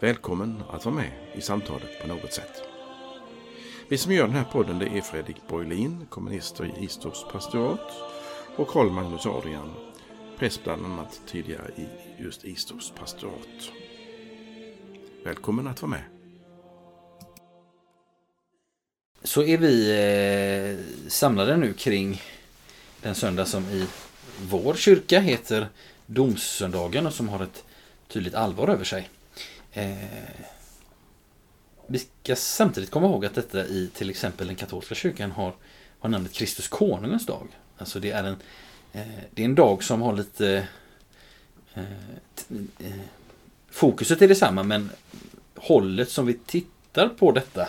Välkommen att vara med i samtalet på något sätt. Vi som gör den här podden det är Fredrik Borglin, kommunister i Istorps pastorat och Karl Magnus Adrian, präst bland annat tidigare i just Istorps pastorat. Välkommen att vara med. Så är vi eh, samlade nu kring den söndag som i vår kyrka heter Domssöndagen och som har ett tydligt allvar över sig. Eh, vi ska samtidigt komma ihåg att detta i till exempel den katolska kyrkan har, har namnet Kristus konungens dag. Alltså det är en, eh, det är en dag som har lite eh, eh, Fokuset är detsamma men hållet som vi tittar på detta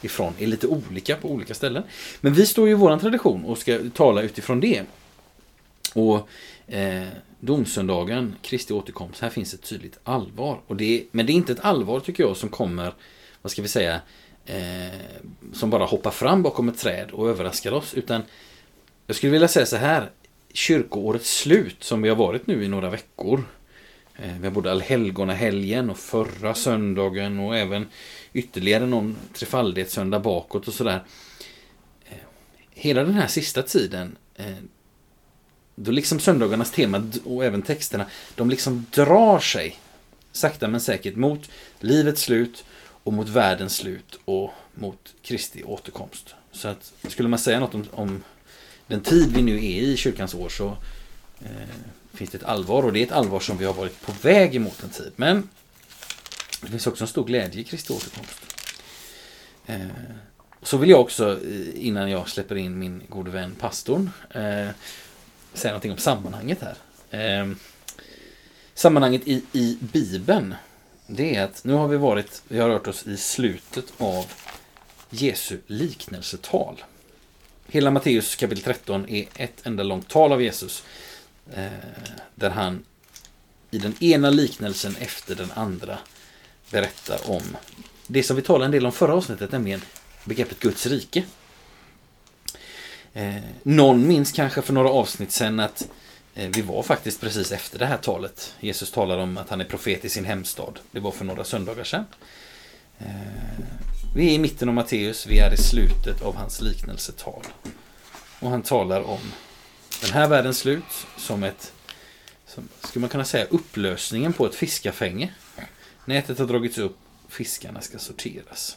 ifrån är lite olika på olika ställen. Men vi står ju i våran tradition och ska tala utifrån det. Och eh, Domsöndagen, Kristi återkomst, här finns ett tydligt allvar. Och det är, men det är inte ett allvar tycker jag som kommer, vad ska vi säga, eh, som bara hoppar fram bakom ett träd och överraskar oss. Utan jag skulle vilja säga så här, kyrkoårets slut som vi har varit nu i några veckor. Eh, vi har både allhelgonahelgen och förra söndagen och även ytterligare någon trefaldighetssöndag bakåt och sådär. Eh, hela den här sista tiden eh, då liksom söndagarnas tema och även texterna, de liksom drar sig sakta men säkert mot livets slut och mot världens slut och mot Kristi återkomst. Så att skulle man säga något om, om den tid vi nu är i kyrkans år så eh, finns det ett allvar och det är ett allvar som vi har varit på väg emot en tid. Men det finns också en stor glädje i Kristi återkomst. Eh, så vill jag också, eh, innan jag släpper in min gode vän pastorn, eh, säga någonting om sammanhanget här. Eh, sammanhanget i, i Bibeln, det är att nu har vi varit, vi har rört oss i slutet av Jesu liknelsetal. Hela Matteus kapitel 13 är ett enda långt tal av Jesus. Eh, där han i den ena liknelsen efter den andra berättar om det som vi talade en del om förra avsnittet, nämligen begreppet Guds rike. Eh, någon minns kanske för några avsnitt sedan att eh, vi var faktiskt precis efter det här talet. Jesus talar om att han är profet i sin hemstad. Det var för några söndagar sedan. Eh, vi är i mitten av Matteus, vi är i slutet av hans liknelsetal. Och han talar om den här världens slut som ett, som, skulle man kunna säga, upplösningen på ett fiskafänge. Nätet har dragits upp, fiskarna ska sorteras.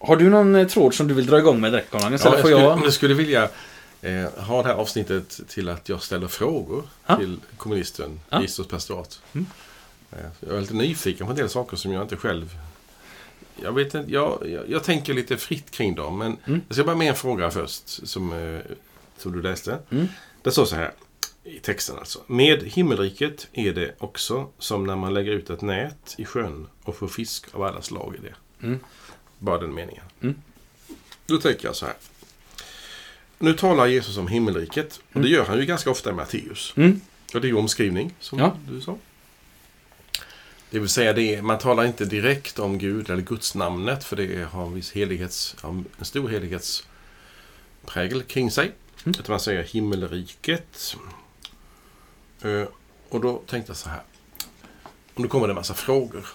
Har du någon eh, tråd som du vill dra igång med direkt Karl Magnus? Ja, jag, skulle, jag... jag skulle vilja eh, ha det här avsnittet till att jag ställer frågor Ja. till kommunisten Ja. i Istorps pastorat. Mm. Eh, jag är lite nyfiken på en del saker som jag inte själv... Jag, vet inte, jag, jag, jag tänker lite fritt kring dem, men Mm. jag ska börja med en fråga först som, eh, som du läste. Mm. Det står så här i texten alltså. Med himmelriket är det också som när man lägger ut ett nät i sjön och får fisk av alla slag i det. Mm. Bara den meningen. Mm. Då tänker jag så här. Nu talar Jesus om himmelriket. Och det gör han ju ganska ofta i Matteus. Mm. Och det är ju omskrivning, som Ja. du sa. Det vill säga, det är, man talar inte direkt om Gud eller Guds namnet för det har en viss helighets, en stor helighetsprägel kring sig. Mm. Utan man säger himmelriket. Eh, Och då tänkte jag så här. Och nu kommer det en massa frågor.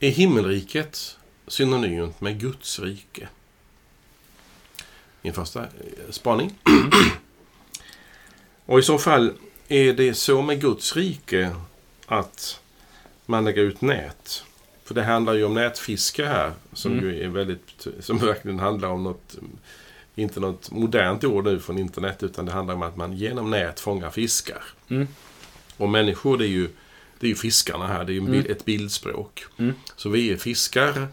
Är himmelriket synonymt med Guds rike? Min första eh, spaning. Och i så fall, är det så med Guds rike att man lägger ut nät? För det handlar ju om nätfiske här, som Mm. ju är väldigt, som verkligen handlar om något, inte något modernt ord nu från internet, utan det handlar om att man genom nät fångar fiskar. Mm. Och människor, det är ju, det är ju fiskarna här, det är ju Mm. ett bildspråk. Mm. Så vi är fiskar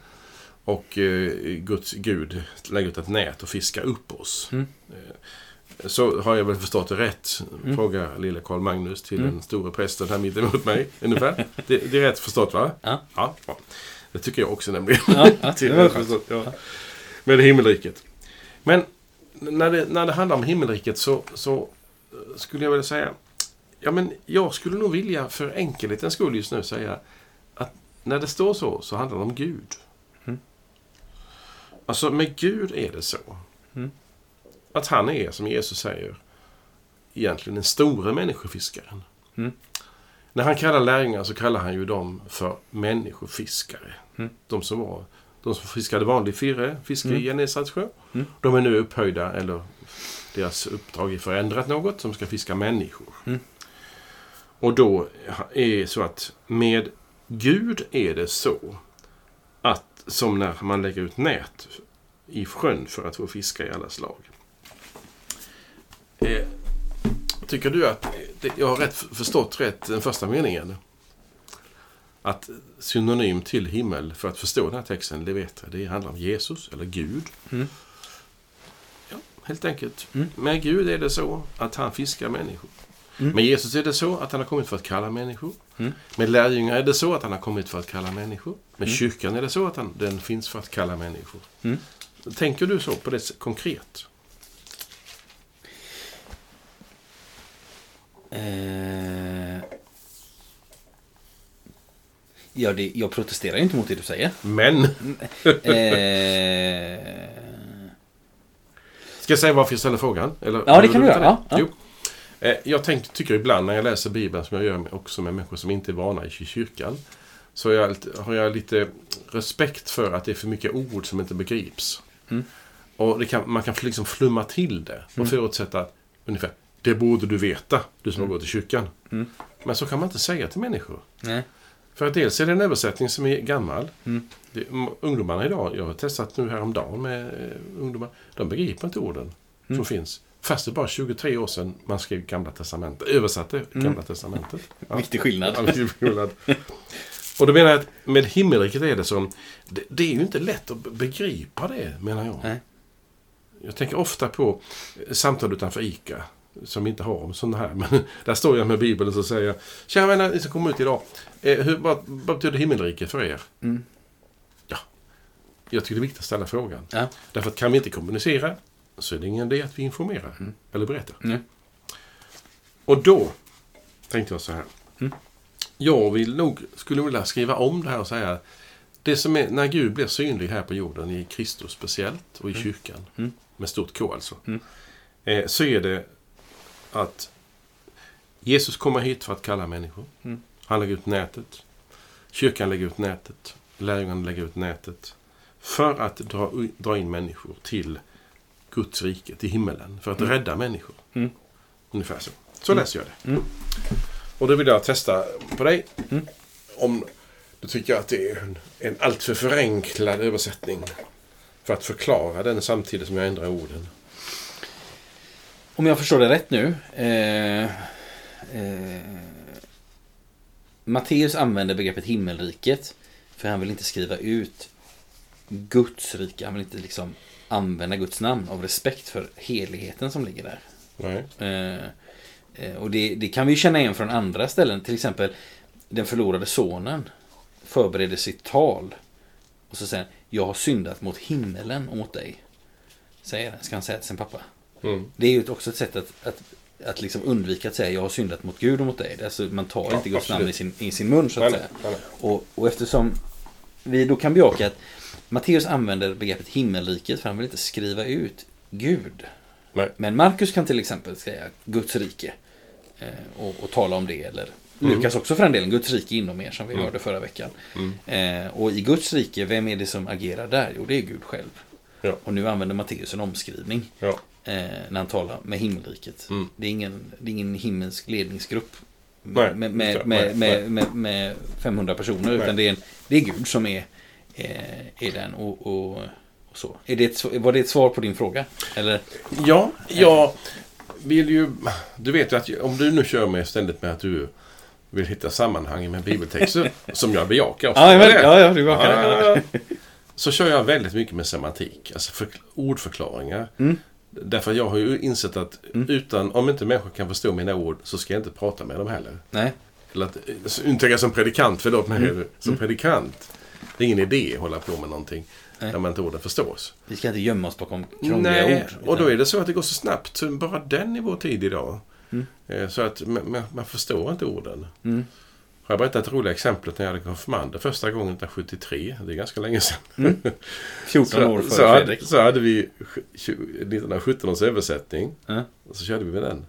och eh, Guds Gud lägger ut ett nät och fiskar upp oss. Mm. Eh, så har jag väl förstått det rätt. Mm. Fråga lille Karl Magnus till den store prästen här mitt emot mig. Ungefär. Det, det är rätt förstått va? Ja. Ja. Det tycker jag också nämligen. Ja, ja, Till det förstått, ja. Med himmelriket. Men när det, när det handlar om himmelriket så, så eh, skulle jag vilja säga Ja men jag skulle nog vilja för enkelhetens skull just nu säga att när det står så så handlar det om Gud. Alltså med Gud är det så. Mm. Att han är, som Jesus säger, egentligen den store människofiskaren. Mm. När han kallar lärjungar så kallar han ju dem för människofiskare. Mm. De som var de som fiskade vanlig firre, fiske Mm. i Genesarets sjö. Mm. De är nu upphöjda, eller deras uppdrag är förändrat något, som ska fiska människor. Mm. Och då är det så att med Gud är det så som när man lägger ut nät i sjön för att få fiska i alla slag. Eh, tycker du att det, jag har rätt förstått rätt den första meningen? Att synonym till himmel för att förstå den här texten, det vet jag, det handlar om Jesus eller Gud. Mm. Ja, helt enkelt. Mm. Med Gud är det så att han fiskar människor. Mm. Med Jesus är det så att han har kommit för att kalla människor. Mm. Med lärjungar är det så att han har kommit för att kalla människor. Med Mm. kyrkan är det så att han, den finns för att kalla människor. Mm. Tänker du så på det konkret? Eh, ja, det, jag protesterar inte mot det du säger. Men, Eh, ska jag säga varför jag ställer frågan? Eller, Ja, det kan du göra. Ja, ja. Eh, Jag tänk, tycker ibland när jag läser Bibeln, som jag gör också med människor som inte är vana i kyrkan, så jag, har jag lite respekt för att det är för mycket ord som inte begrips. Mm. Och kan, man kan liksom flumma till det och Mm. förutsätta att ungefär, det borde du veta, du som Mm. har gått i kyrkan. Mm. Men så kan man inte säga till människor. nej. För att dels är det en översättning som är gammal. Mm. Det, ungdomarna idag, jag har testat nu häromdagen med eh, ungdomar, de begriper inte orden Mm. som finns. Fast det är bara 23 år sedan man skrev Gamla Testamentet, översatte Gamla Mm. Testamentet. Ja. Viktig skillnad. Ja, viktig skillnad. Och då menar jag att med himmelriket är det som, det, det är ju inte lätt att be- begripa det, menar jag. Nej. Jag tänker ofta på eh, samtal utanför ICA. Som inte har sådana här. Men där står jag med Bibeln och så säger jag vänner, ni som kommer ut idag. Eh, hur, vad, vad betyder himmelriket för er? Mm. Jag tycker det är viktigt att ställa frågan. Ja. Därför att kan vi inte kommunicera så är det ingen idé att vi informerar. Mm. Eller berättar. Nej. Och då tänkte jag så här. Mm. Jag vill nog, skulle vilja skriva om det här och säga det som är, när Gud blir synlig här på jorden, i Kristus speciellt och i Mm. kyrkan, Mm. med stort K alltså, Mm. eh, så är det att Jesus kommer hit för att kalla människor. Mm. Han lägger ut nätet. Kyrkan lägger ut nätet. Lärjungarna lägger ut nätet. För att dra, dra in människor till Guds rike, till himmelen. För att Mm. rädda människor. Mm. Ungefär så. Så Mm. läser jag det. Mm. Och då vill jag testa på dig. Mm. Om du tycker att det är en, en alltför förenklad översättning. För att förklara den samtidigt som jag ändrar orden. Om jag förstår det rätt nu. Eh, eh, Matteus använder begreppet himmelriket. För han vill inte skriva ut Guds rike. Han vill inte liksom använda Guds namn av respekt för heligheten som ligger där. Eh, eh, och det, det kan vi känna igen från andra ställen. Till exempel den förlorade sonen förbereder sitt tal. Och så säger han, jag har syndat mot himmelen och mot dig. Säger han, ska han säga till sin pappa. Mm. Det är ju också ett sätt att, att, att liksom undvika att säga jag har syndat mot Gud och mot dig. Alltså, man tar Ja, inte Guds namn i sin, i sin mun så att Nej, säga. nej, nej. Och, och eftersom vi då kan bejaka att Matteus använder begreppet himmelriket för han vill inte skriva ut Gud. Nej. Men Markus kan till exempel säga Guds rike. Eh, och, och tala om det. Eller Mm. Lukas också för en del. Guds rike inom er som vi Mm. hörde förra veckan. Mm. Eh, och i Guds rike, vem är det som agerar där? Jo, det är Gud själv. Ja. Och nu använder Matteus en omskrivning. Ja. Eh, när han talar med himmelriket. Mm. Det, är ingen, det är ingen himmelsk ledningsgrupp. Nej, med, just med, det. med, Nej, med, nej. med, med 500 personer. Nej. Utan det är, en, det är Gud som är, eh, är den. Och, och, och så. Är det ett, var det ett svar på din fråga? Eller? Ja, jag vill ju... Du vet ju att om du nu kör med ständigt med att du vill hitta sammanhang med bibeltexter, som jag bejakar. Ja, men, Det- ja, ja, du var Ja, Så kör jag väldigt mycket med semantik, alltså för, ordförklaringar. Mm. Därför jag har ju insett att Mm. utan, om inte människor kan förstå mina ord så ska jag inte prata med dem heller. Nej. Eller att, inte som predikant, förlåt mig. Mm. Som predikant. Det är ingen idé att hålla på med någonting Nej. där man inte orden förstås. Vi ska inte gömma oss bakom krångliga Nej, ord. och då utan- är det så att det går så snabbt. Så bara den i vår tid idag. Mm. Eh, Så att man, man- man förstår inte orden. Mm. Har jag berättat det roliga exemplet när jag hade konfirmander första gången 1973. Det är ganska länge sedan. 14 år före så, Fredrik. så hade vi 1917 års översättning. Ja. Och så körde vi med den.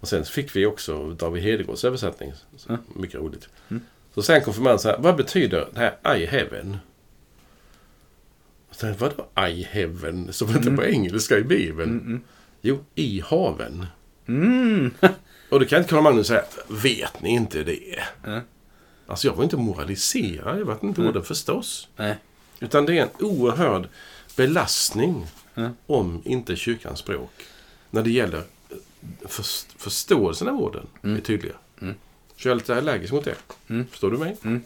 Och sen fick vi också David Hedegårds översättning. Så, Ja. Mycket roligt. Mm. Så sen kom man så här, vad betyder det här I heaven? Och sen, vadå I heaven? Som inte Mm. på engelska i Bibeln. Mm, mm. Jo, i haven. Mm. Och då kan inte Karl Magnus säga, vet ni inte det? Alltså jag vill inte moralisera över att inte Mm. orden förstås. Nej. Utan det är en oerhörd belastning Ja. om inte kyrkans språk. När det gäller eh, först- förståelsen av orden Mm. är tydliga. Mm. Så jag är lite allergisk mot det. Mm. Förstår du mig? Mm.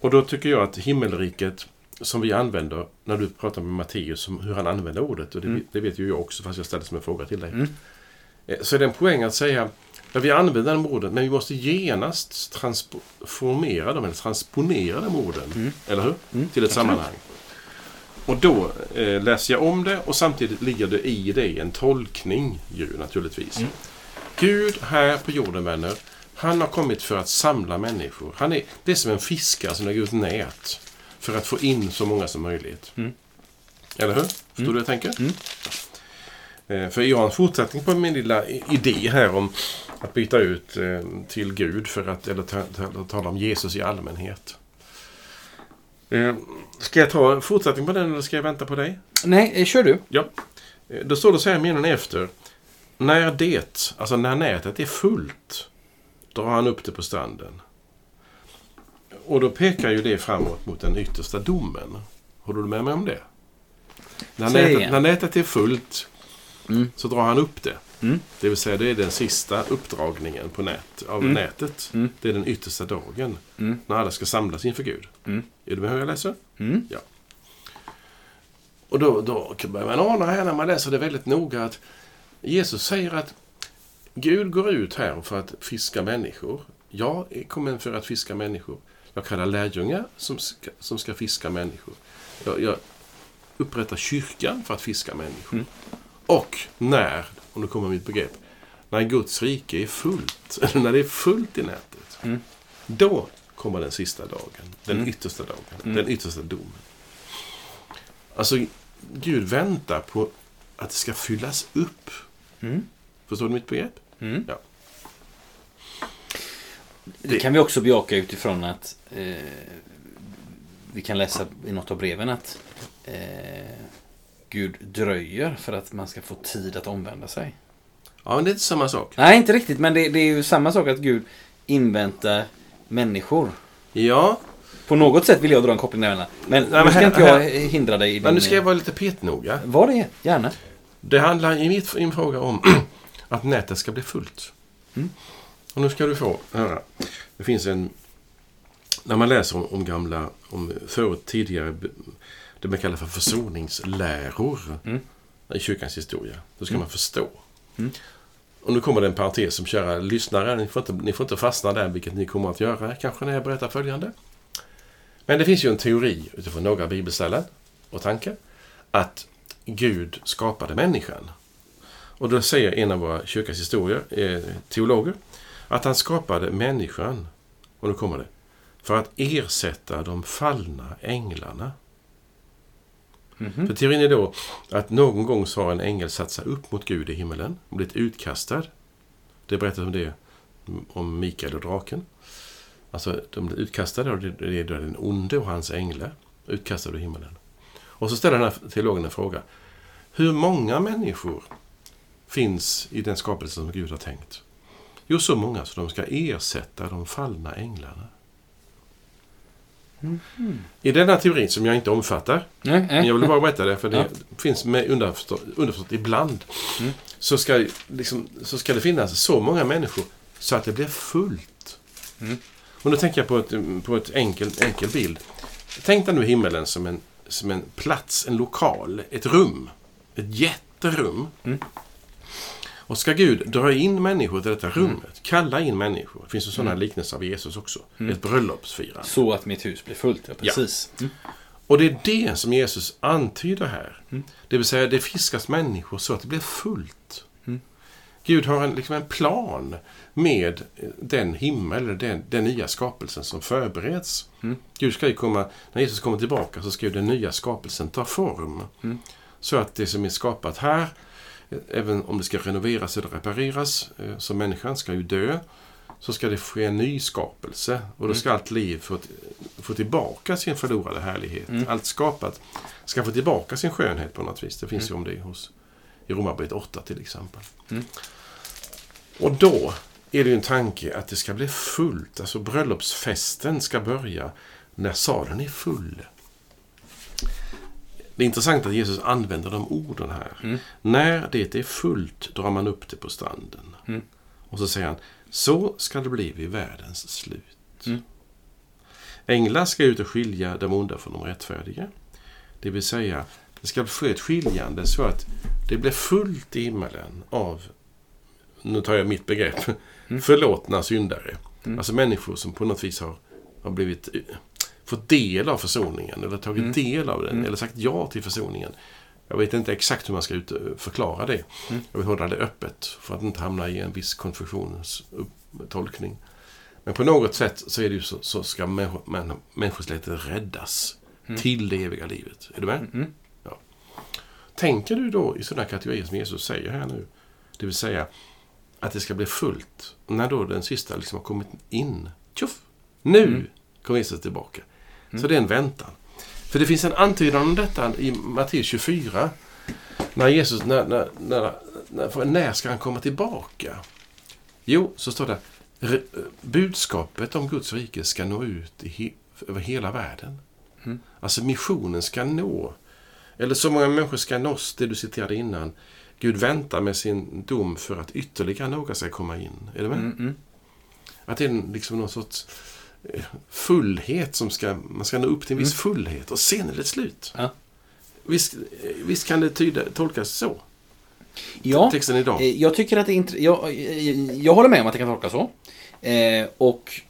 Och då tycker jag att himmelriket som vi använder när du pratar med Matteus om hur han använder ordet. Och det, Mm. det vet ju jag också fast jag ställde som en fråga till dig. Mm. Eh, Så är det en poäng att säga att vi använder de orden men vi måste genast transformera dem eller transponera de orden. Mm. Eller hur? Mm. Till ett sammanhang. Och då eh, läser jag om det och samtidigt ligger det i det en tolkning ju naturligtvis. Mm. Gud här på jorden vänner, han har kommit för att samla människor. Han är, det är som en fiskare som lägger ut nät för att få in så många som möjligt. Mm. Eller hur? Förstår Mm. du vad jag tänker? Mm. Eh, För jag har en fortsättning på min lilla idé här om att byta ut eh, till Gud för att, eller ta, ta, tala om Jesus i allmänhet. Eh, Ska jag ta en fortsättning på den eller ska jag vänta på dig? Nej, eh, kör du. Ja. Eh, Då står det så här meningen efter. När det, alltså när nätet är fullt, drar han upp det på stranden. Och då pekar ju det framåt mot den yttersta domen. Håller du med mig om det? När, nätet, när nätet är fullt Mm. så drar han upp det. Mm. Det vill säga det är den sista uppdragningen på nät, av Mm. nätet. Mm. Det är den yttersta dagen. Mm. När alla ska samlas inför Gud. Mm. Är du med hur jag läser? Mm. Och då, då börjar man ana här när man läser det väldigt noga att Jesus säger att Gud går ut här för att fiska människor. Jag är kommen för att fiska människor. Jag kallar lärjungar som ska, som ska fiska människor. Jag, jag upprättar kyrkan för att fiska människor. Och när, och nu kommer mitt begrepp, när Guds rike är fullt, eller när det är fullt i nätet, Mm. då kommer den sista dagen. Den Mm. yttersta dagen. Mm. Den yttersta domen. Alltså, Gud väntar på att det ska fyllas upp. Mm. Förstår du mitt begrepp? Mm. Ja. Det kan vi också bejaka utifrån att eh, vi kan läsa i något av breven att eh, Gud dröjer för att man ska få tid att omvända sig. Ja, men det är inte samma sak. Nej, inte riktigt, men det, det är ju samma sak att Gud inväntar människor. Ja, På något sätt vill jag dra en koppling där. Men Nej, nu ska här- inte jag hindra dig i din... men nu ska jag vara lite petnoga. Var det, gärna. Det handlar i mitt, min fråga om att nätet ska bli fullt. Mm. Och nu ska du få höra. Det finns en... När man läser om, om gamla, om förut tidigare, det man kallar för försoningsläror Mm. i kyrkans historia. Då ska Mm. man förstå. Mm. Och nu kommer det en parentes som kära lyssnare, ni får, inte, ni får inte fastna där, vilket ni kommer att göra kanske när jag berättar följande. Men det finns ju en teori utifrån några bibelställen och tankar att Gud skapade människan. Och då säger en av våra kyrkans historier, eh, teologer, att han skapade människan, och nu kommer det, för att ersätta de fallna änglarna. Mhm. För teorin är då att någon gång så har en ängel satt sig upp mot Gud i himmelen och blivit utkastad. Det berättas om det, om Mikael och draken. Alltså, de blir utkastade och det är då den onde och hans änglar utkastade ur himmelen. Och så ställer den här teologen en fråga. Hur många människor finns i den skapelse som Gud har tänkt? Jo, så många så de ska ersätta de fallna änglarna. I denna teorin, som jag inte omfattar, Nej, men jag vill bara berätta det, för det Ja. finns med underförstått, underförstått ibland. Mm. Så, ska, liksom, så ska det finnas så många människor så att det blir fullt. Mm. Och nu tänker jag på ett, på ett enkel, enkel bild. Tänk dig nu himmelen som en, som en plats, en lokal, ett rum. Ett rum. Mm. Och ska Gud dra in människor till detta rummet, kalla in människor. Det finns ju sådana Mm. liknelser av Jesus också. Ett bröllopsfirande. Så att mitt hus blir fullt, ja precis. Mm. Och det är det som Jesus antyder här. Mm. Det vill säga, det fiskas människor så att det blir fullt. Mm. Gud har en, liksom en plan med den himmel, eller den, den nya skapelsen som förbereds. Mm. Gud ska ju komma, när Jesus kommer tillbaka så ska ju den nya skapelsen ta form. Mm. Så att det som är skapat här, även om det ska renoveras eller repareras, eh, så människan ska ju dö, så ska det ske en ny skapelse. Och då ska allt liv få, få tillbaka sin förlorade härlighet. Mm. Allt skapat ska få tillbaka sin skönhet på något vis. Det finns ju om det hos, i Romarbrevet 8 till exempel. Mm. Och då är det ju en tanke att det ska bli fullt. Alltså bröllopsfesten ska börja när salen är full. Det är intressant att Jesus använder de orden här. Mm. När det är fullt drar man upp det på stranden. Mm. Och så säger han, så ska det bli vid världens slut. Mm. Änglar ska ut och skilja de onda från de rättfärdiga. Det vill säga, det ska ske ett skiljande så att det blir fullt i himmelen av, nu tar jag mitt begrepp, Mm. förlåtna syndare. Mm. Alltså människor som på något vis har, har blivit, fått del av försoningen eller tagit Mm. del av den Mm. eller sagt ja till försoningen. Jag vet inte exakt hur man ska ut, förklara det. Mm. Jag vill hålla det öppet för att inte hamna i en viss konfessionstolkning. Men på något sätt så är det ju så, så ska människo, män, människosläktet räddas Mm. till det eviga livet. Är du med? Mm. Tänker du då i sådana kategorier som Jesus säger här nu? Det vill säga att det ska bli fullt. När då den sista liksom har kommit in. Tjoff! Nu Mm. kommer Jesus tillbaka. Mm. Så det är en väntan. För det finns en antydan om detta i Matteus 24. När Jesus, när, när, när, när, när ska han komma tillbaka? Jo, så står det "Re- budskapet om Guds rike ska nå ut he, över hela världen. Mm. Alltså missionen ska nå. Eller så många människor ska nås, det du citerade innan. Gud väntar med sin dom för att ytterligare några ska komma in. Är du med? Mm. Mm. Att det är liksom någon sorts fullhet som ska, man ska nå upp till en viss fullhet och sen är det slut. Ja. Visst, visst kan det tyda, tolkas så? Ja, Texten idag. eh, jag tycker att det är int- jag, eh, jag håller med om att det kan tolkas så. Eh, och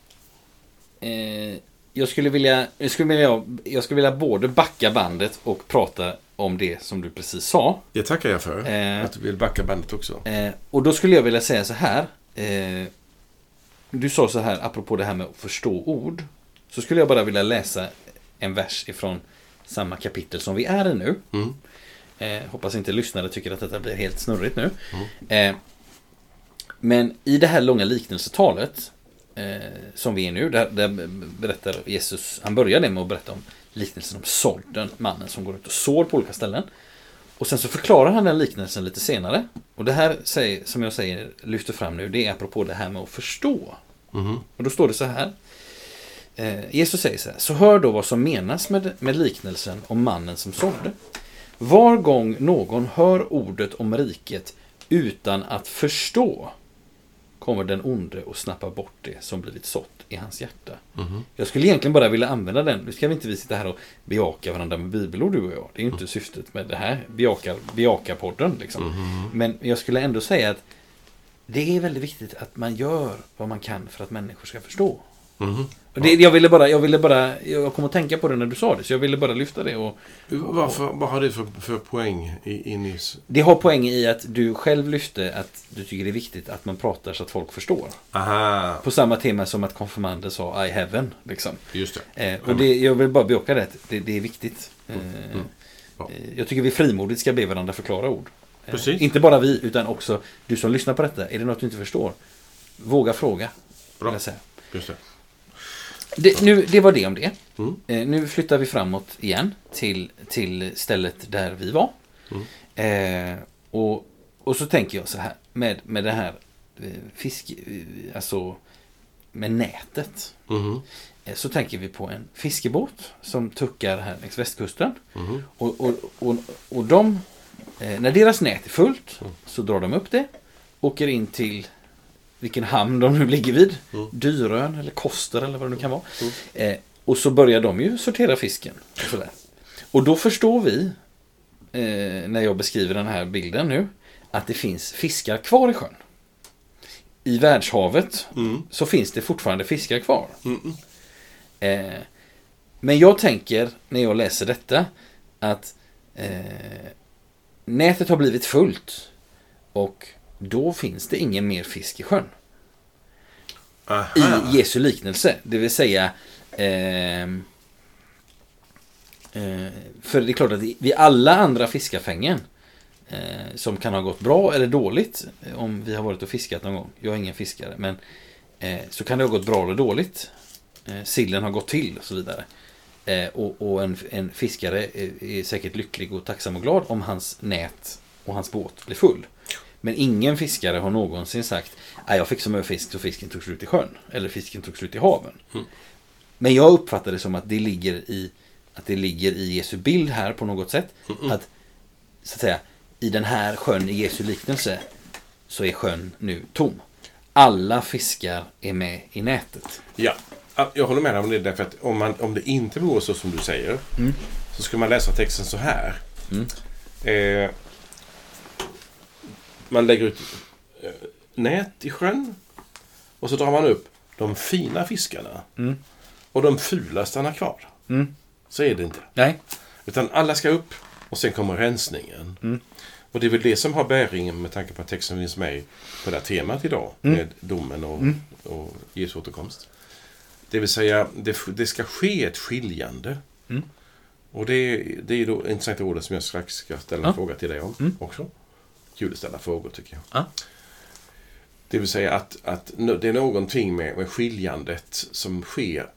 eh, jag skulle vilja, jag skulle vilja, jag skulle vilja både backa bandet och prata om det som du precis sa. Det tackar jag för. Eh. Att du vill backa bandet också. Eh, och då skulle jag vilja säga så här. Du sa så här, apropå det här med att förstå ord. Så skulle jag bara vilja läsa en vers ifrån samma kapitel som vi är i nu. Mm. Eh, hoppas inte lyssnare tycker att detta blir helt snurrigt nu. Eh, men i det här långa liknelsetalet eh, som vi är nu, där, där berättar Jesus, han börjar det med att berätta om liknelsen om sådden, mannen som går ut och sår på olika ställen. Och sen så förklarar han den liknelsen lite senare. Och det här, som jag säger, lyfter fram nu, det är apropå det här med att förstå. Mhm. Och då står det så här. Eh, Jesus säger så här. Så hör då vad som menas med, med liknelsen om mannen som sådde. Var gång någon hör ordet om riket utan att förstå kommer den onde och snappar bort det som blivit sått i hans hjärta. Mhm. Jag skulle egentligen bara vilja använda den. Nu ska vi inte vi sitta här och bejaka varandra med bibelord du och jag. Det är ju inte syftet med det här bejaka, bejaka-podden. Liksom. Mhm. Men jag skulle ändå säga att det är väldigt viktigt att man gör vad man kan för att människor ska förstå. Mhm. Och det, jag, ville bara, jag ville bara, jag kom att tänka på det när du sa det, så jag ville bara lyfta det. Och Varför, vad har det för, för poäng i, i nyss? det har poäng i att du själv lyfte att du tycker det är viktigt att man pratar så att folk förstår. Aha, På samma tema som att konfirmander sa I heaven. Liksom. just det. Eh, och det, jag vill bara bejaka det, det, det är viktigt. Eh, mm. Ja. eh, Jag tycker vi frimodigt ska be varandra förklara ord. Eh, Precis. Inte bara vi, utan också du som lyssnar på detta. Är det något du inte förstår? Våga fråga. Bra. Just det. Det, nu, det var det om det. Mm. Eh, nu flyttar vi framåt igen till, till stället där vi var. Mm. Eh, och, och så tänker jag så här med, med det här eh, fisk, eh, alltså med nätet. Eh, så tänker vi på en fiskebåt som tuckar här längs västkusten. Mhm. Och, och, och, och de, eh, när deras nät är fullt Mm. så drar de upp det, åker in till vilken hamn de nu ligger vid. Mm. Dyrön eller Koster eller vad det nu kan vara. Mm. Eh, och så börjar de ju sortera fisken. Och, sådär. och då förstår vi eh, när jag beskriver den här bilden nu, att det finns fiskar kvar i sjön. I världshavet Mm. så finns det fortfarande fiskar kvar. Mm. Eh, men jag tänker när jag läser detta att eh, nätet har blivit fullt och då finns det ingen mer fisk i sjön. Aha. I Jesu liknelse, det vill säga ehm, eh, för det är klart att vid alla andra fiskafängen eh, som kan ha gått bra eller dåligt eh, om vi har varit och fiskat någon gång. Jag är ingen fiskare men eh, så kan det ha gått bra eller dåligt. Eh, sillen har gått till och så vidare. Och och en, en fiskare är säkert lycklig och tacksam och glad om hans nät och hans båt blir full. Men ingen fiskare har någonsin sagt att jag fick så mycket fisk så fisken tog slut i sjön. Eller fisken tog slut i haven. Mm. Men jag uppfattar det som att det ligger i att det ligger i Jesu bild här på något sätt. Mm-mm. Att så att säga i den här sjön i Jesu liknelse så är sjön nu tom. Alla fiskar är med i nätet. Ja, Ja, jag håller med dig om det. Därför att om, man, om det inte vore så som du säger Mm. så skulle man läsa texten så här. Mm. Eh, man lägger ut eh, nät i sjön och så drar man upp de fina fiskarna. Mm. Och de fula stannar kvar. Mm. Så är det inte. Nej. Utan alla ska upp och sen kommer rensningen. Mm. Och det är väl det som har bäring med tanke på att texten finns med på det här temat idag. Mm. Med domen och, Mm. och Jesu återkomst. Det vill säga, det, det ska ske ett skiljande. Mm. Och det, är- det är då intressanta ordet som jag strax ska ställa en Ja. fråga till dig om Mm. också. Kul att ställa frågor tycker jag. Ja. Det vill säga att, att det är någonting med, med skiljandet som sker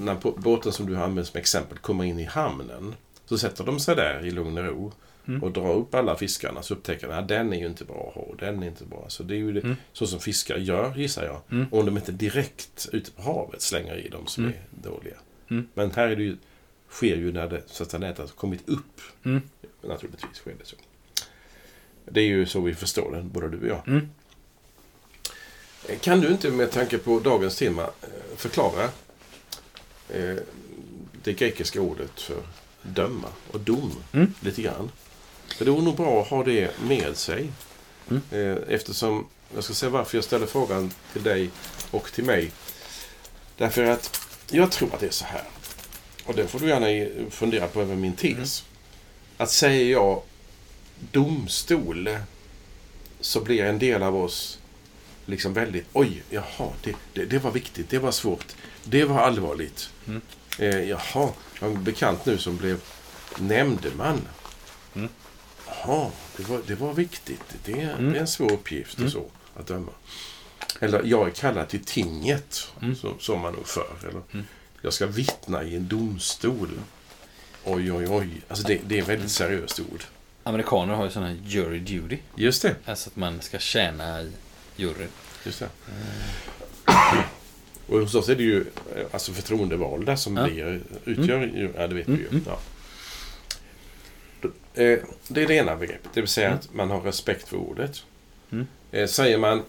när båten som du har använt som exempel kommer in i hamnen. Så sätter de sig där i lugn och ro Mm. och drar upp alla fiskarna så upptäcker de att den är ju inte bra ha, den är inte bra. Så det är ju det, Mm. så som fiskar gör gissar jag. Mm. Om de inte direkt ute på havet slänger i dem som Mm. är dåliga. Mm. Men här är det ju, sker ju när det så att nätet har kommit upp. Mm. Naturligtvis sker det så. Det är ju så vi förstår det, både du och jag. Mm. Kan du inte med tanke på dagens tema eh, förklara eh, det grekiska ordet för döma och dom Mm. lite grann? För det vore nog bra att ha det med sig. Mm. Eh, Eftersom, jag ska säga varför jag ställer frågan till dig och till mig. Därför att jag tror att det är så här. Och det får du gärna fundera på över min tes. Att säger jag domstol så blir en del av oss liksom väldigt oj, jaha, det, det, det var viktigt, det var svårt, det var allvarligt. Mm. Eh, jaha, jag har en bekant nu som blev nämndeman. Mm. Jaha, det var, det var viktigt. Det, det Mm. är en svår uppgift och Mm. så, att döma. Eller jag är kallad till tinget, Mm. som, som man nog för. Eller, Mm. Jag ska vittna i en domstol. Oj, oj, oj. Alltså det, det är väldigt seriöst ord. Amerikaner har ju sån här jury duty. Just det. Alltså att man ska tjäna i juryn. Just det. Och hos oss är det ju alltså förtroendevalda som Ja. blir, utgör ju, ja det vet Mm, vi ju. mm. Ja. Då- eh, Det är det ena begreppet, det vill säga Mm. att man har respekt för ordet. Mm. Eh, Säger man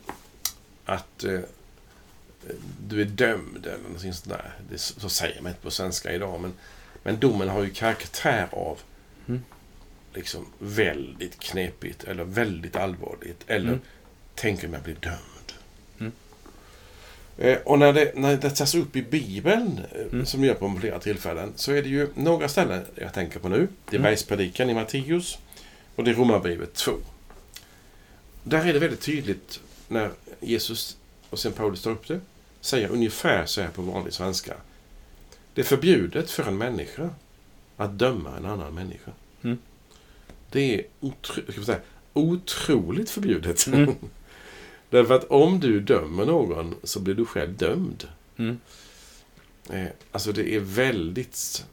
att eh, du är dömd eller någonting sånt där. Det, så säger man inte på svenska idag. Men, men domen har ju karaktär av Mm. Liksom väldigt knepigt eller väldigt allvarligt. Eller Mm. tänker mig bli dömd. Mm. Eh, och när det, när det tas upp i Bibeln, eh, Mm. som gör på flera tillfällen, så är det ju några ställen jag tänker på nu. Det är Mm. Bergspredikan i Matteus och det är Romarbrevet 2. Där är det väldigt tydligt när Jesus och sen Paulus tar upp det, säger ungefär så här på vanlig svenska. Det är förbjudet för en människa att döma en annan människa. Mm. Det är otro, ska säga, otroligt förbjudet. Mm. Därför att om du dömer någon så blir du själv dömd. Mm. Eh, alltså det är väldigt,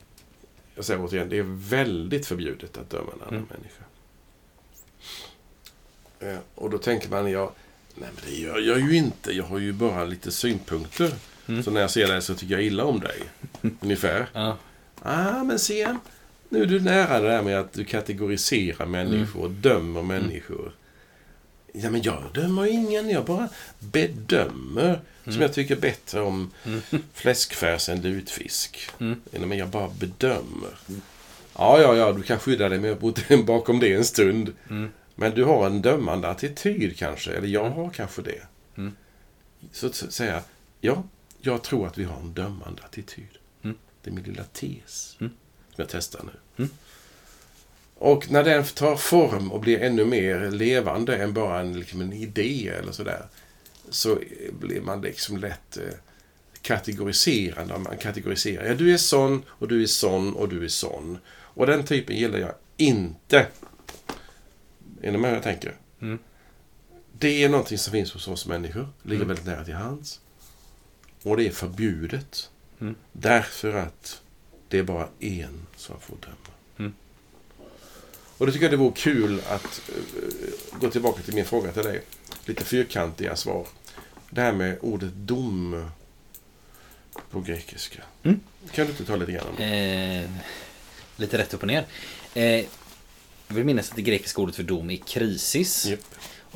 jag säger återigen, det är väldigt förbjudet att döma en annan Mm. människa. Eh, och då tänker man, ja, nej men det gör jag ju inte. Jag har ju bara lite synpunkter. Mm. Så när jag ser dig så tycker jag illa om dig. Ungefär. Ja. Ah, men se. Nu är du nära det där med att du kategoriserar människor och dömer människor. Ja, men jag dömer ingen. Jag bara bedömer. Som Mm. jag tycker bättre om Mm. fläskfärs än lutfisk. Mm. Men jag bara bedömer. Ja, ja, ja, du kan skydda dig med, bakom det en stund. Mm. Men du har en dömande attityd kanske, eller jag Mm. har kanske det. Mm. Så att säga, ja, jag tror att vi har en dömande attityd. Mm. Det är min lilla tes Mm. Som jag testar nu. Mm. Och när den tar form och blir ännu mer levande än bara en, liksom en idé eller sådär, så blir man liksom lätt eh, kategoriserande. Man kategoriserar. Ja, du är sån och du är sån och du är sån. Och den typen gillar jag inte. Är ni med hur jag tänker? Mm. Det är någonting som finns hos oss människor. Ligger Mm. väldigt nära till hands. Och det är förbjudet. Mm. Därför att det är bara en som får döma. Mm. Och då tycker jag det vore kul att eh, gå tillbaka till min fråga till dig. Lite fyrkantiga svar. Det här med ordet dom på grekiska. Mm. Kan du inte ta lite grann om det? Eh, lite rätt upp och ner. Eh, jag vill minnas att det grekiska ordet för dom är krisis. Japp.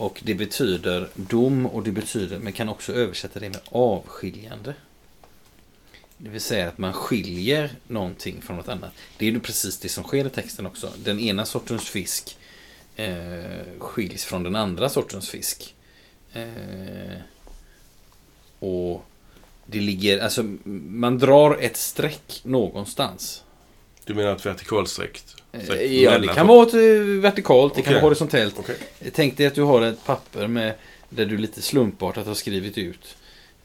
Och det betyder dom och det betyder, men kan också översätta det med avskiljande. Det vill säga att man skiljer någonting från något annat. Det är ju precis det som sker i texten också. Den ena sortens fisk eh, skiljs från den andra sortens fisk. Eh, och det ligger, alltså man drar ett streck någonstans. Du menar ett vertikalstreck? Eh, Ja, det kan vara ett eh, vertikalt, det kan Okej. vara horisontellt. Okej. Tänk dig att du har ett papper med där du lite slumpartat har skrivit ut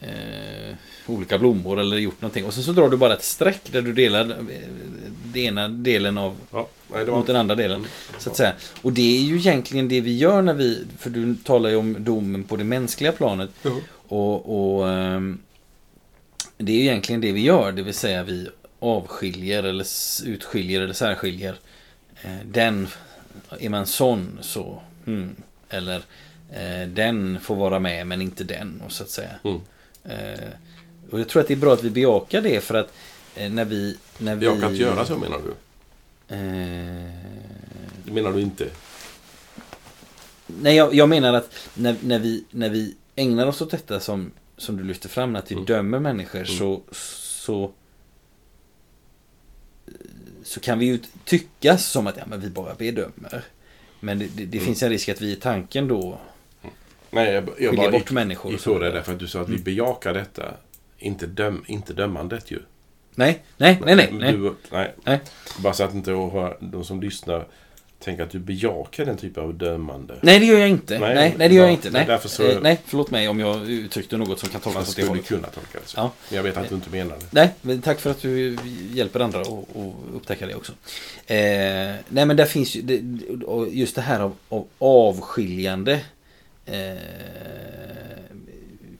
eh, olika blommor eller gjort någonting. Och sen så drar du bara ett streck där du delar eh, den ena delen av Ja, nej, mot den andra delen. Så att säga. Och det är ju egentligen det vi gör när vi, för du talar ju om domen på det mänskliga planet. Jo. Och, och ehm, det är ju egentligen det vi gör, det vill säga vi avskiljer eller utskiljer eller särskiljer. Eh, den, är man sån så, hmm. eller eh, den får vara med men inte den, och så att säga. Mm. Eh, och jag tror att det är bra att vi bejakar det för att eh, när vi... När vi kan inte göra så menar du? Eh, Det menar du inte? nej, jag, jag menar att när, när, vi, när vi ägnar oss åt detta som, som du lyfter fram, att vi Mm. dömer människor Mm. så, så så kan vi ju tyckas som att ja, men vi bara bedömer. Men det, det, det Mm. finns en risk att vi i tanken då Nej, jag, jag skiljer bara bort gick, människor. så. på det därför att du sa att vi Mm. bejakar detta. Inte, döm, inte dömandet ju. Nej, nej, nej, nej. nej. Du, nej. Nej. Bara så att inte åhör- de som lyssnar tänker att du bejakar den typen av dömande. Nej, det gör jag inte. Nej, Nej, nej, det gör jag inte. Nej. Därför så- Eh, nej, förlåt mig om jag uttryckte något som kan tolkas åt det hållet. kunna tolka det så. Ja. Jag vet att du inte menar det. Nej, men tack för att du hjälper andra att upptäcka det också. Eh, nej, men där finns ju det, just det här av, av avskiljande. Eh,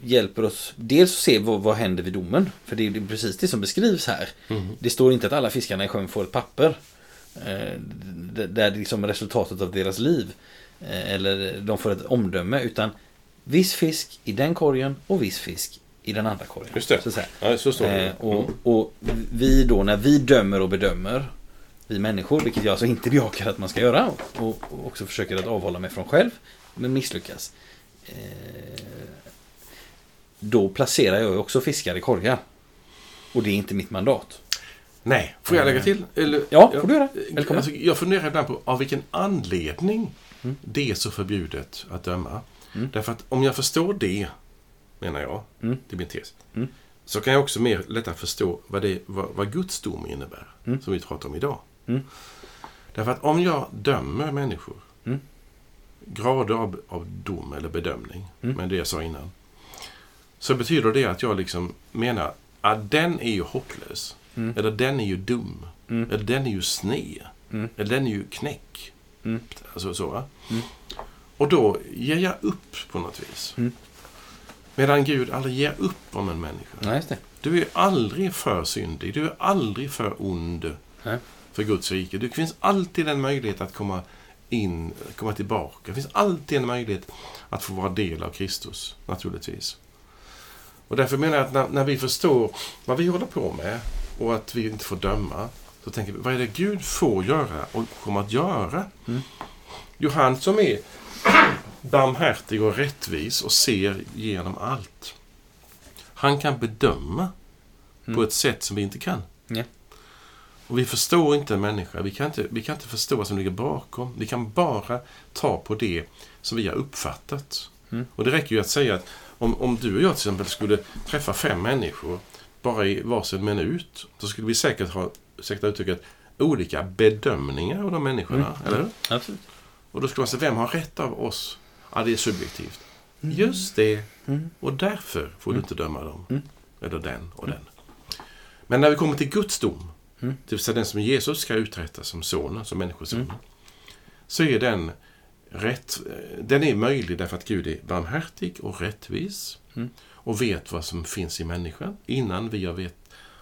hjälper oss dels att se vad, vad händer vid domen. För det är precis det som beskrivs här. Mm. Det står inte att alla fiskarna i sjön får ett papper. Eh, där det liksom är resultatet av deras liv. Eh, eller de får ett omdöme. Utan viss fisk i den korgen och viss fisk i den andra korgen. Just det. Så säga. Ja, så står det. Eh, och, Mm. och vi då, när vi dömer och bedömer, vi människor, vilket jag alltså inte bejakar att man ska göra, och, och också försöker att avhålla mig från själv, men misslyckas. Eh, då placerar jag också fiskar i korgar. Och det är inte mitt mandat. Nej, får jag lägga till? Eller, Ja, får du göra. Välkommen. Alltså, jag funderar ibland på av vilken anledning Mm. det är så förbjudet att döma. Mm. Därför att om jag förstår det, menar jag, Mm. det är min tes, Mm. så kan jag också mer lättare förstå vad, det, vad, vad Guds dom innebär, Mm. som vi pratar om idag. Mm. Därför att om jag dömer människor, Mm. Grader av, av dom eller bedömning, Mm. men det jag sa innan, så betyder det att jag liksom menar att den är ju hopplös. Mm. Eller den är ju dum. Mm. Eller den är ju sned. Mm. Eller den är ju knäck. Mm. Alltså så? Mm. Och då ger jag upp på något vis. Medan Gud aldrig ger upp om en människa. Nej, det. Du är aldrig för syndig. Du är aldrig för ond Nej. för Guds rike. Det finns alltid en möjlighet att komma in, komma tillbaka. Det finns alltid en möjlighet att få vara del av Kristus, naturligtvis. Och därför menar jag att när, när vi förstår vad vi håller på med och att vi inte får döma, så tänker vi, vad är det Gud får göra och kommer att göra? Mm. Jo, han som är barmhärtig och rättvis och ser genom allt. Han kan bedöma Mm. på ett sätt som vi inte kan. Ja. Och vi förstår inte en människa. Vi kan inte, vi kan inte förstå vad som ligger bakom. Vi kan bara ta på det som vi har uppfattat. Mm. Och det räcker ju att säga att om, om du och jag till exempel skulle träffa fem människor bara i varsin minut, så skulle vi säkert ha, ursäkta uttrycket, olika bedömningar av de människorna. Mm. Eller hur? Absolut. Och då skulle man säga, vem har rätt av oss? Ja, det är subjektivt. Just det. Mm. Och därför får du inte döma dem. Mm. Eller den och den. Men när vi kommer till Guds dom, Mm. det vill säga den som Jesus ska uträtta som sonen, som människoson, Mm. så är den rätt, den är möjlig därför att Gud är barmhärtig och rättvis Mm. och vet vad som finns i människan. Innan vi har, vet,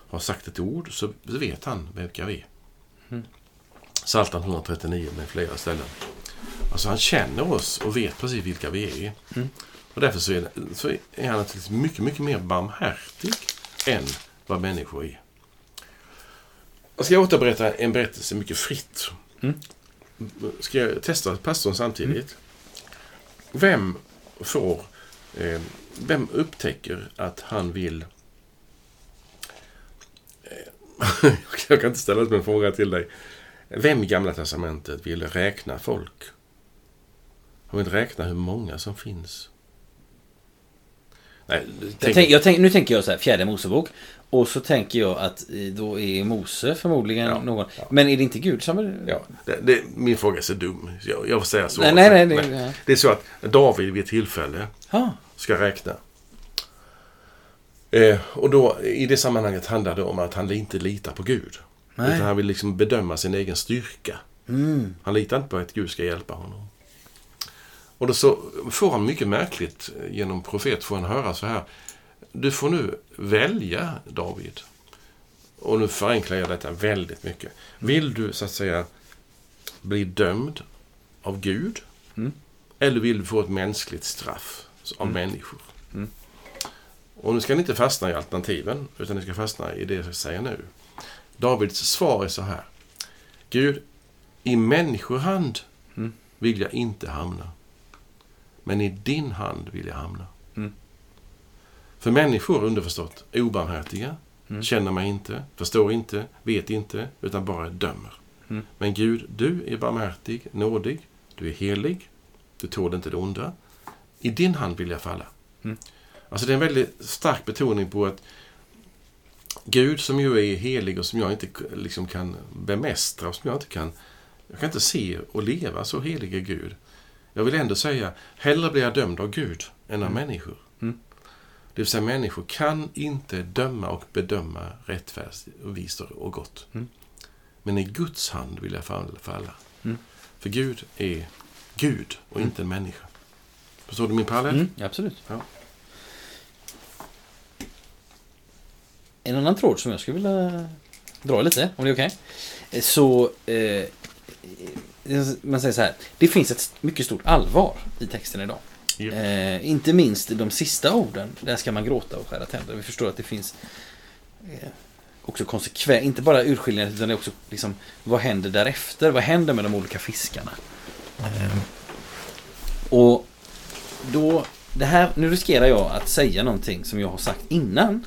har sagt ett ord så vet han vilka vi är. Mm. Psaltaren 139 med flera ställen. Alltså han känner oss och vet precis vilka vi är. Mm. Och därför så är, så är han naturligtvis mycket, mycket mer barmhärtig än vad människor är. Jag ska återberätta en berättelse mycket fritt. Mm. Ska jag testa pastorn samtidigt? Vem får... Eh, vem upptäcker att han vill... Eh, jag kan inte ställa ut en fråga till dig. Vem i Gamla Testamentet vill räkna folk? Han vill räkna hur många som finns. Nej, tänk, jag tänk, nu tänker jag så här, fjärde Mosebok. Och så tänker jag att eh, då är Mose förmodligen Ja, någon. ja. Men är det inte Gud som är... Ja, det, det, min fråga är så dum. Jag, jag får säga så. Nej, nej, nej. Det, ja. det är så att David vid ett tillfälle Ah, ska räkna. Eh, och då i det sammanhanget handlar det om att han inte litar på Gud. Nej. Utan han vill liksom bedöma sin egen styrka. mm, Han litar inte på att Gud ska hjälpa honom. Och då så får han mycket märkligt eh, genom profet får han höra så här. Du får nu välja David. Och nu förenklar jag detta väldigt mycket. Vill du så att säga bli dömd av Gud? Mm. Eller vill du få ett mänskligt straff av människor? Mm. Och nu ska ni inte fastna i alternativen, utan ni ska fastna i det jag säger nu. Davids svar är så här. Gud, i människohand Mm. vill jag inte hamna. Men i din hand vill jag hamna. Mm. För människor, underförstått, är obarmhärtiga, Mm. känner mig inte, förstår inte, vet inte, utan bara dömer. Mm. Men Gud, du är barmhärtig, nådig, du är helig, du tål inte det onda. I din hand vill jag falla. Mm. Alltså det är en väldigt stark betoning på att Gud som ju är helig och som jag inte liksom kan bemästra och som jag inte kan jag kan inte se och leva så helig är Gud. Jag vill ändå säga, hellre blir jag dömd av Gud än av Mm. människor. Mm. Det vill säga människor kan inte döma och bedöma rättfärdigt och gott. Mm. Men i Guds hand vill jag fall- falla. Mm. För Gud är Gud och Mm. inte en människa. Förstår du min parallell? mm, absolut. Ja. En annan tråd som jag skulle vilja dra lite, om det är okej. Eh, Så, eh, man säger så här. Det finns ett mycket stort allvar i texten idag. Ja. Eh, inte minst de sista orden. Där ska man gråta och skära tänder. Vi förstår att det finns eh, också konsekvens, inte bara urskiljningar utan det är också liksom, vad händer därefter? Vad händer med de olika fiskarna? Eh, och då, det här, nu riskerar jag att säga någonting som jag har sagt innan.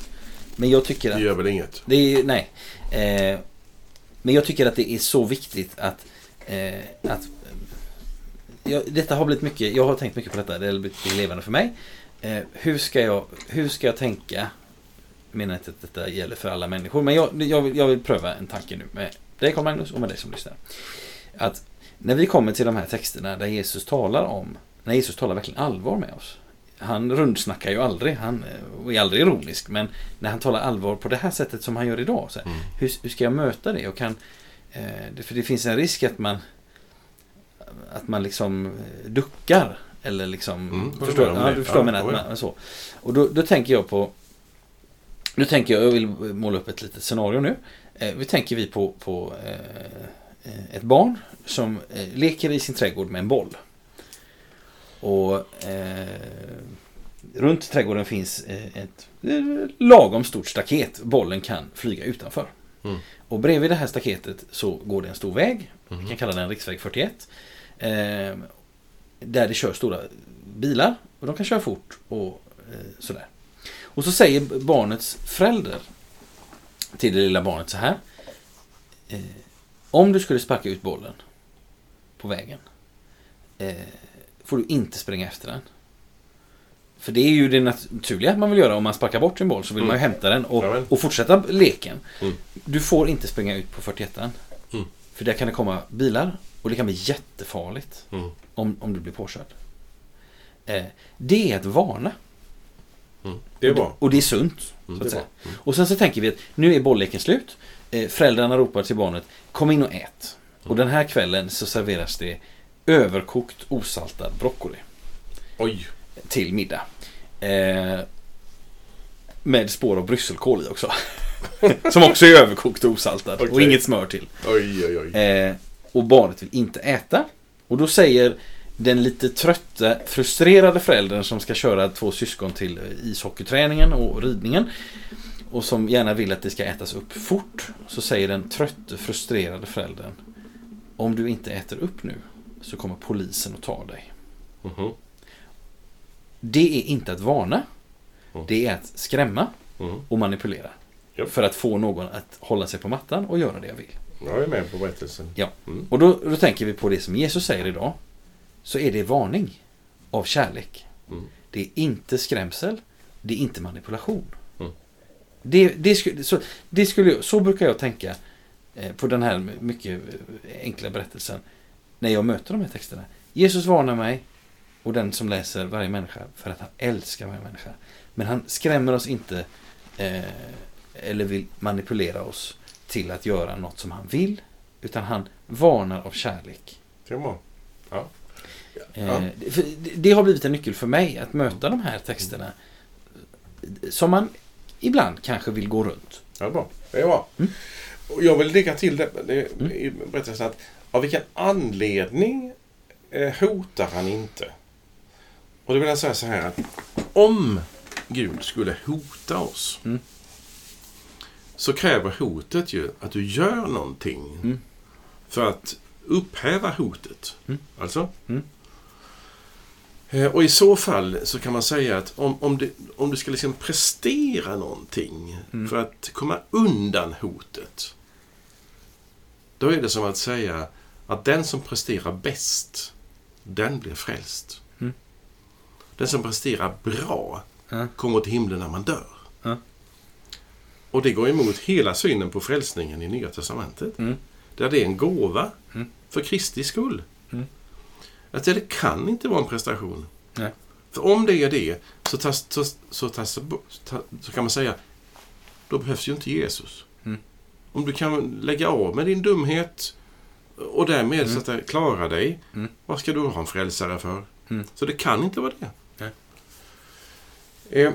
Men jag tycker att Det gör väl inget? det är, nej. Eh, men jag tycker att det är så viktigt att, eh, att jag, detta har blivit mycket, jag har tänkt mycket på detta, det har blivit levande för mig. Eh, hur, ska jag, hur ska jag tänka? Jag menar inte att detta gäller för alla människor, men jag, jag, vill, jag vill pröva en tanke nu med dig Carl Magnus och med dig som lyssnar. Att när vi kommer till de här texterna där Jesus talar om, när Jesus talar verkligen allvar med oss. Han rundsnackar ju aldrig, han eh, är aldrig ironisk, men när han talar allvar på det här sättet som han gör idag. Så här, Mm. hur, hur ska jag möta det? Och kan, eh, för det finns en risk att man att man liksom eh, duckar. Eller liksom... Mm, förstår, ja, du förstår Ja, menar. ja, man- Så. Och då, då tänker jag på... Nu tänker jag, jag vill måla upp ett litet scenario nu. Eh, vi tänker vi på, på eh, ett barn som eh, leker i sin trädgård med en boll. Och eh, runt trädgården finns eh, ett eh, lagom stort staket. Bollen kan flyga utanför. Mm. Och bredvid det här staketet så går det en stor väg. Vi Mhm. kan kalla den riksväg 41. Eh, där det kör stora bilar. Och de kan köra fort och eh, sådär. Och så säger barnets förälder till det lilla barnet så här. Eh, om du skulle sparka ut bollen på vägen eh, får du inte springa efter den. För det är ju det naturliga man vill göra om man sparkar bort sin boll så vill Mm. man ju hämta den och, och fortsätta leken. Mm. Du får inte springa ut på 41 Mm. För där kan det komma bilar och det kan bli jättefarligt Mm. om, om du blir påkörd. Eh, det är att varna. Mm. Det är bra. Och det är sunt. Mm, så det att säga. Mm. Och sen så tänker vi att nu är bollleken slut. Eh, föräldrarna ropar till barnet Kom in och ät. Mm. Och den här kvällen så serveras det överkokt osaltad broccoli Oj. till middag. Eh, med spår av brysselkål i också. Som också är överkokt och osaltad. Och Okej. inget smör till. Oj, oj, oj. Eh, och barnet vill inte äta. Och då säger den lite trötta, frustrerade föräldern som ska köra två syskon till ishockeyträningen och ridningen. Och som gärna vill att det ska ätas upp fort. Så säger den trötte, frustrerade föräldern. Om du inte äter upp nu så kommer polisen att ta dig. Mhm. Det är inte att varna. Mm. Det är att skrämma Mm. och manipulera. Japp. För att få någon att hålla sig på mattan och göra det jag vill. Jag är med på berättelsen. Ja. Mm. Och då, då tänker vi på det som Jesus säger idag. Så är det varning av kärlek. Mm. Det är inte skrämsel. Det är inte manipulation. Mm. Det, det, skulle, så, det skulle, så brukar jag tänka eh, på den här mycket enkla berättelsen. När jag möter de här texterna. Jesus varnar mig och den som läser varje människa för att han älskar varje människa. Men han skrämmer oss inte eh, eller vill manipulera oss till att göra något som han vill. Utan han varnar av kärlek. Bra. Ja. Eh, det- Det har blivit en nyckel för mig att möta de här texterna. Som man ibland kanske vill gå runt. Ja, bra. Det är bra. Mm. Och jag vill lägga till det, det Mm. i berättelsen att av vilken anledning eh, hotar han inte? Och då vill jag säga så här att om Gud skulle hota oss Mm. så kräver hotet ju att du gör någonting Mm. för att upphäva hotet. Mm. Alltså? Mm. Eh, Och i så fall så kan man säga att om, om, du, om du ska liksom prestera någonting Mm. för att komma undan hotet. Då är det som att säga att den som presterar bäst, den blir frälst. Mm. Den som presterar bra Ja. kommer till himlen när man dör. Ja. Och det går emot hela synen på frälsningen i Nya Testamentet. Mm. Där det är en gåva Mm. för Kristi skull. Mm. Att det kan inte vara en prestation. Nej. För om det är det så, tas, så, så, tas, ta- så kan man säga då behövs ju inte Jesus. Mm. Om du kan lägga av med din dumhet och därmed Mm. så att det klarar dig. Mm. Vad ska du ha en frälsare för? Mm. Så det kan inte vara det. Eh,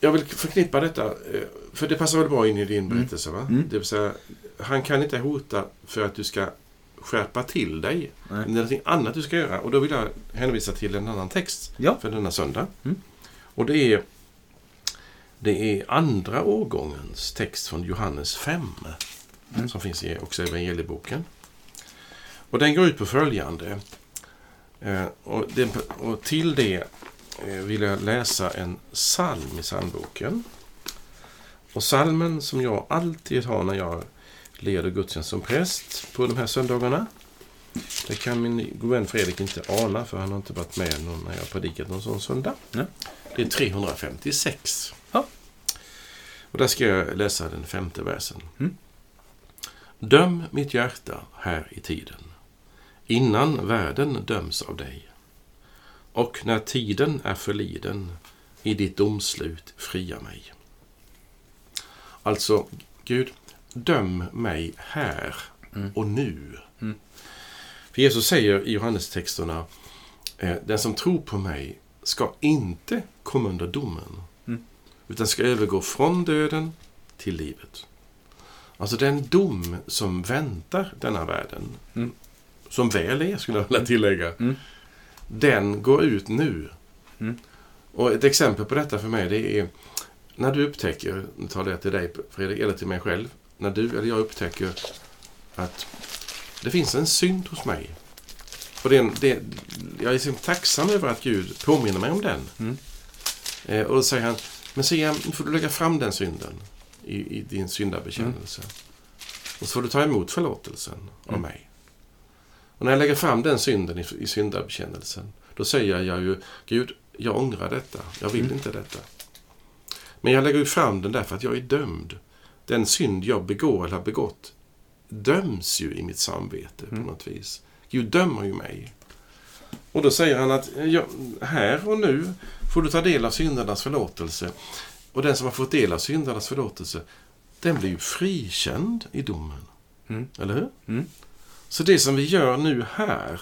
jag vill förknippa detta, eh, för det passar väl bra in i din Mm. berättelse. Va? Mm. Det vill säga, han kan inte hota för att du ska skärpa till dig. Nej. Det är någonting annat du ska göra. Och då vill jag hänvisa till en annan text Ja. för denna söndag. Mm. Och det är, det är andra årgångens text från Johannes 5. Mm. Som finns i, också i evangelieboken. Och den går ut på följande. Eh, och, den, och till det eh, vill jag läsa en psalm i psalmboken. Och psalmen som jag alltid har när jag leder gudstjänst som präst på de här söndagarna. Det kan min god vän Fredrik inte ana för han har inte varit med någon, när jag predikat någon sån söndag. Nej. Det är 356. Ja. Och där ska jag läsa den femte versen. Mm. Döm mitt hjärta här i tiden, innan världen döms av dig. Och när tiden är förliden, i ditt domslut fria mig. Alltså, Gud, döm mig här Mm. och nu. Mm. För Jesus säger i Johannestexterna, eh, den som tror på mig ska inte komma under domen, Mm. utan ska övergå från döden till livet. Alltså den dom som väntar denna världen, Mm. som väl är skulle jag vilja tillägga, Mm. Den går ut nu. Mm. Och ett exempel på detta för mig det är när du upptäcker, nu talar jag till dig Fredrik, eller till mig själv, när du eller jag upptäcker att det finns en synd hos mig. Och det, är en- det, jag är så tacksam över att Gud påminner mig om den. Mm. Eh, och då säger han, men Siam, nu får du lägga fram den synden i, i din syndabekännelse. Och så får du ta emot förlåtelsen av Mm. mig. Och när jag lägger fram den synden i, i syndabekännelsen, då säger jag ju Gud, jag ångrar detta. Jag vill Mm. inte detta. Men jag lägger ju fram den därför att jag är dömd. Den synd jag begår eller har begått döms ju i mitt samvete på Mm. något vis. Gud dömer ju mig. Och då säger han att ja, här och nu får du ta del av syndernas förlåtelse. Och den som har fått del av syndernas förlåtelse, den blir ju frikänd i domen. Mm. Eller hur? Mm. Så det som vi gör nu här,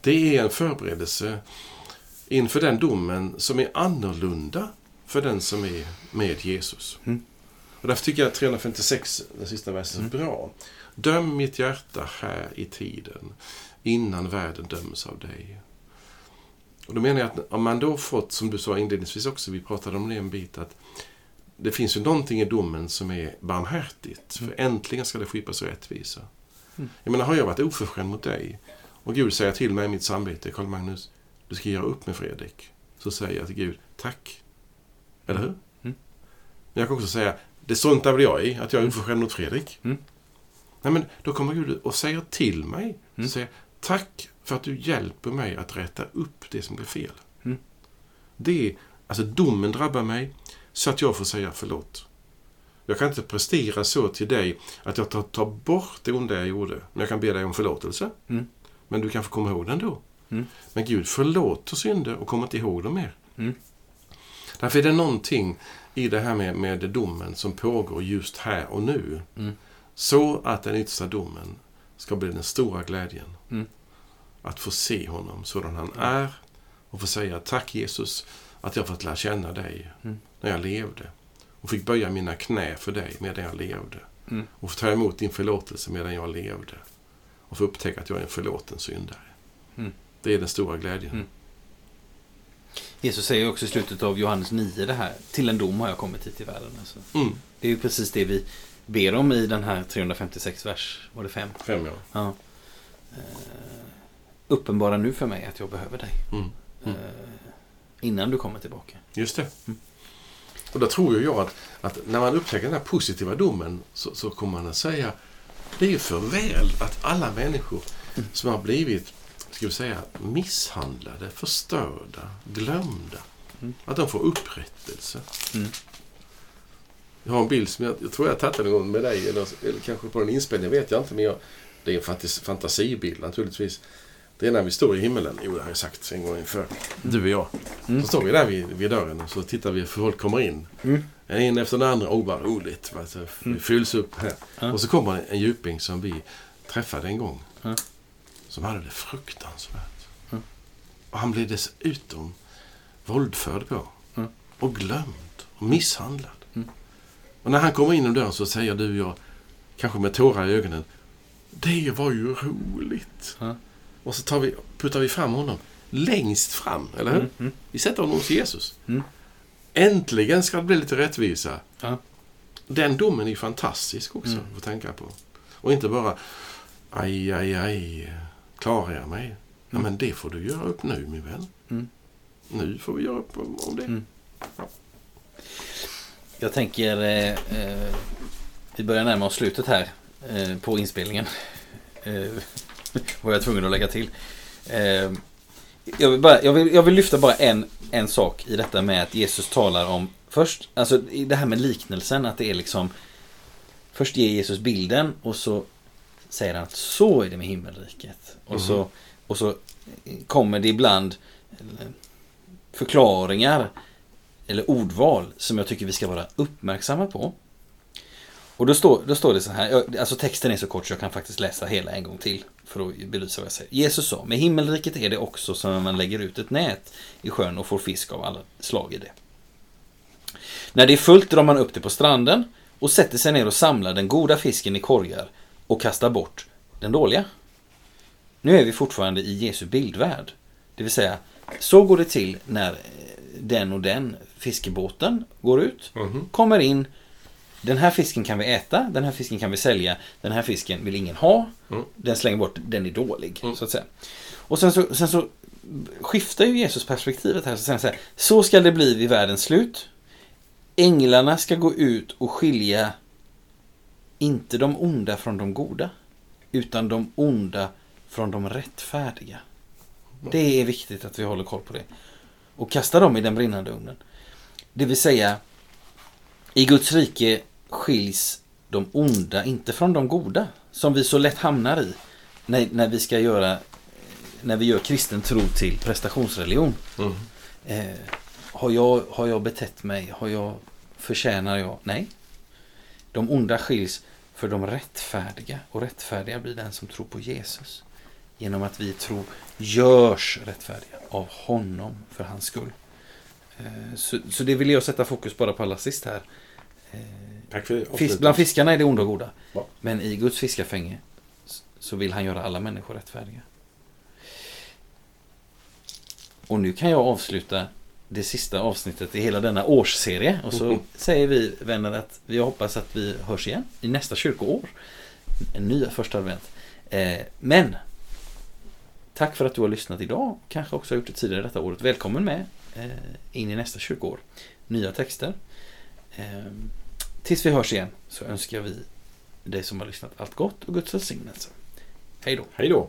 det är en förberedelse inför den domen som är annorlunda för den som är med Jesus. Mm. Och därför tycker jag att 356, den sista versen, är så bra. Döm mitt hjärta här i tiden, innan världen döms av dig. Och då menar jag att om man då fått, som du sa inledningsvis också, vi pratade om det en bit, att det finns ju någonting i domen som är barmhärtigt. För äntligen ska det skipas rättvisa. Mm. Jag menar, har jag varit oförskämd mot dig och Gud säger till mig i mitt samvete, Karl Magnus, du ska göra upp med Fredrik. Så säger jag till Gud, tack. Eller hur? Mm. Men jag kan också säga, det struntar väl jag i, att jag är oförskämd mot Fredrik. Mm. Nej, men då kommer Gud och säger till mig, Mm. säger, tack för att du hjälper mig att rätta upp det som blev fel. Mm. Det alltså domen drabbar mig så att jag får säga förlåt. Jag kan inte prestera så till dig att jag tar, tar bort det onda jag gjorde. Men jag kan be dig om förlåtelse. Mm. Men du kan få komma ihåg den då. Mm. Men Gud förlåter synder och kommer inte ihåg dem mer. Mm. Därför är det någonting i det här med, med domen som pågår just här och nu. Mm. Så att den yttersta domen ska bli den stora glädjen. Mm. Att få se honom sådan han är och få säga tack Jesus att jag fått lära känna dig Mm. när jag levde. Och fick böja mina knä för dig medan jag levde. Mm. Och få ta emot din förlåtelse medan jag levde. Och få upptäcka att jag är en förlåten syndare. Mm. Det är den stora glädjen. Mm. Jesus säger också i slutet av Johannes 9 det här. Till en dom har jag kommit hit i världen. Alltså. Mm. Det är ju precis det vi ber om i den här 356 vers. Var det fem? Fem år. Ja. Eh, uppenbara nu för mig att jag behöver dig. Eh, innan du kommer tillbaka. Just det. Och då tror jag att, att när man upptäcker den här positiva domen så, så kommer man att säga det är ju för väl att alla människor som har blivit ska vi säga, misshandlade, förstörda, glömda, Mm. att de får upprättelse. Mm. Jag har en bild som jag, jag tror jag tagit en gång med dig, eller, eller kanske på en inspelning, vet jag inte. Men jag, det är en fantas, fantasibild naturligtvis. Det är när vi står i himmelen. Jo, det har jag sagt en gång inför. Du och jag. Mm. Så står vi där vid, vid dörren och så tittar vi för folk kommer in. Mm. En efter den andra. Oh, vad roligt. så Mm. Det fylls upp här. Ja. Och så kommer en djuping som vi träffade en gång. Ja. Som hade det fruktansvärt. Ja. Och han blev dessutom våldförd på. Och glömd. Och misshandlad. Mm. Och när han kommer in genom dörren så säger du och jag, kanske med tårar i ögonen. Det var ju roligt. Ja. Och så tar vi, puttar vi fram honom längst fram, eller hur? Mm. Mm. Vi sätter honom hos Jesus. Mm. Äntligen ska det bli lite rättvisa. Ja. Den domen är fantastisk också Mm. att tänka på. Och inte bara aj, aj, aj, klarar jag mig? Ja, Mm. men det får du göra upp nu, min vän. Mm. Nu får vi göra upp om, det. Mm. Jag tänker, eh, eh, vi börjar närma oss slutet här eh, på inspelningen. Var jag tvungen att lägga till. Eh, jag, vill bara, jag, vill, jag vill lyfta bara en, en sak i detta med att Jesus talar om först, alltså det här med liknelsen, att det är liksom Först ger Jesus bilden och så säger han att så är det med himmelriket. Och, så, Mhm. och så kommer det ibland förklaringar eller ordval som jag tycker vi ska vara uppmärksamma på. Och då står, då står det så här, alltså texten är så kort så jag kan faktiskt läsa hela en gång till för att belysa vad jag säger. Jesus sa, med himmelriket är det också som när man lägger ut ett nät i sjön och får fisk av alla slag i det. När det är fullt drar man upp det på stranden och sätter sig ner och samlar den goda fisken i korgar och kastar bort den dåliga. Nu är vi fortfarande i Jesu bildvärld. Det vill säga, så går det till när den och den fiskebåten går ut, Mhm. kommer in. Den här fisken kan vi äta, den här fisken kan vi sälja, den här fisken vill ingen ha. Mm. Den slänger bort, den är dålig. Mm. Så att säga. Och sen så, sen så skiftar ju Jesus perspektivet här. Så han så här, så ska det bli vid världens slut. Änglarna ska gå ut och skilja inte de onda från de goda, utan de onda från de rättfärdiga. Det är viktigt att vi håller koll på det. Och kasta dem i den brinnande ugnen. Det vill säga, i Guds rike skiljs de onda inte från de goda. Som vi så lätt hamnar i när, när vi ska göra när vi gör kristen tro till prestationsreligion. Mm. Eh, har, jag, har jag betett mig? Har jag, förtjänar jag? Nej. De onda skiljs för de rättfärdiga. Och rättfärdiga blir den som tror på Jesus. Genom att vi tror görs rättfärdiga av honom för hans skull. Eh, så, så det vill jag sätta fokus bara på allra sist här. Eh, Tack för Fisk, bland fiskarna är det onda och goda. Ja. Men i Guds fiskafänge så vill han göra alla människor rättfärdiga. Och nu kan jag avsluta det sista avsnittet i hela denna årsserie. Och så säger vi vänner att vi hoppas att vi hörs igen i nästa kyrkoår. En nya första advent. Eh, men tack för att du har lyssnat idag. Kanske också har gjort det tidigare detta året. Välkommen med eh, in i nästa kyrkoår. Nya texter. Tills vi hörs igen så önskar vi dig som har lyssnat allt gott och Guds välsignelse. Hej då. Hej då.